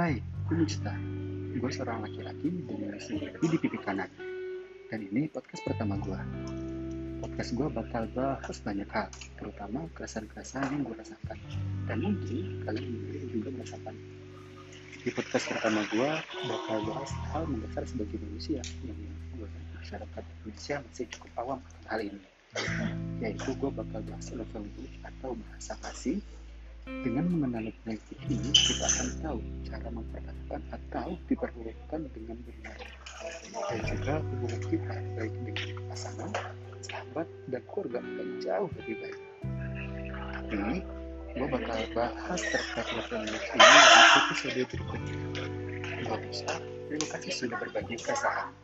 Hai, gue Mista. Gue seorang laki-laki dengan memiliki di pipi kanan. Dan ini podcast pertama gue. Podcast gue bakal bahas banyak hal, terutama keresahan-keresahan yang gue rasakan. Dan mungkin kalian juga merasakan. Di podcast pertama gue bakal bahas hal mendasar sebagai manusia yang gue masyarakat Indonesia masih cukup awam akan hal ini. Yaitu gue bakal bahas love atau bahasa kasih dengan mengenali penyakit ini, kita akan tahu cara memperlakukan atau diperlakukan dengan benar. Dan juga hubungan kita, baik dengan pasangan, sahabat, dan keluarga akan jauh lebih baik. Tapi, gue bakal bahas terkait level ini di episode berikutnya. Gue bisa, terima kasih sudah berbagi keresahan.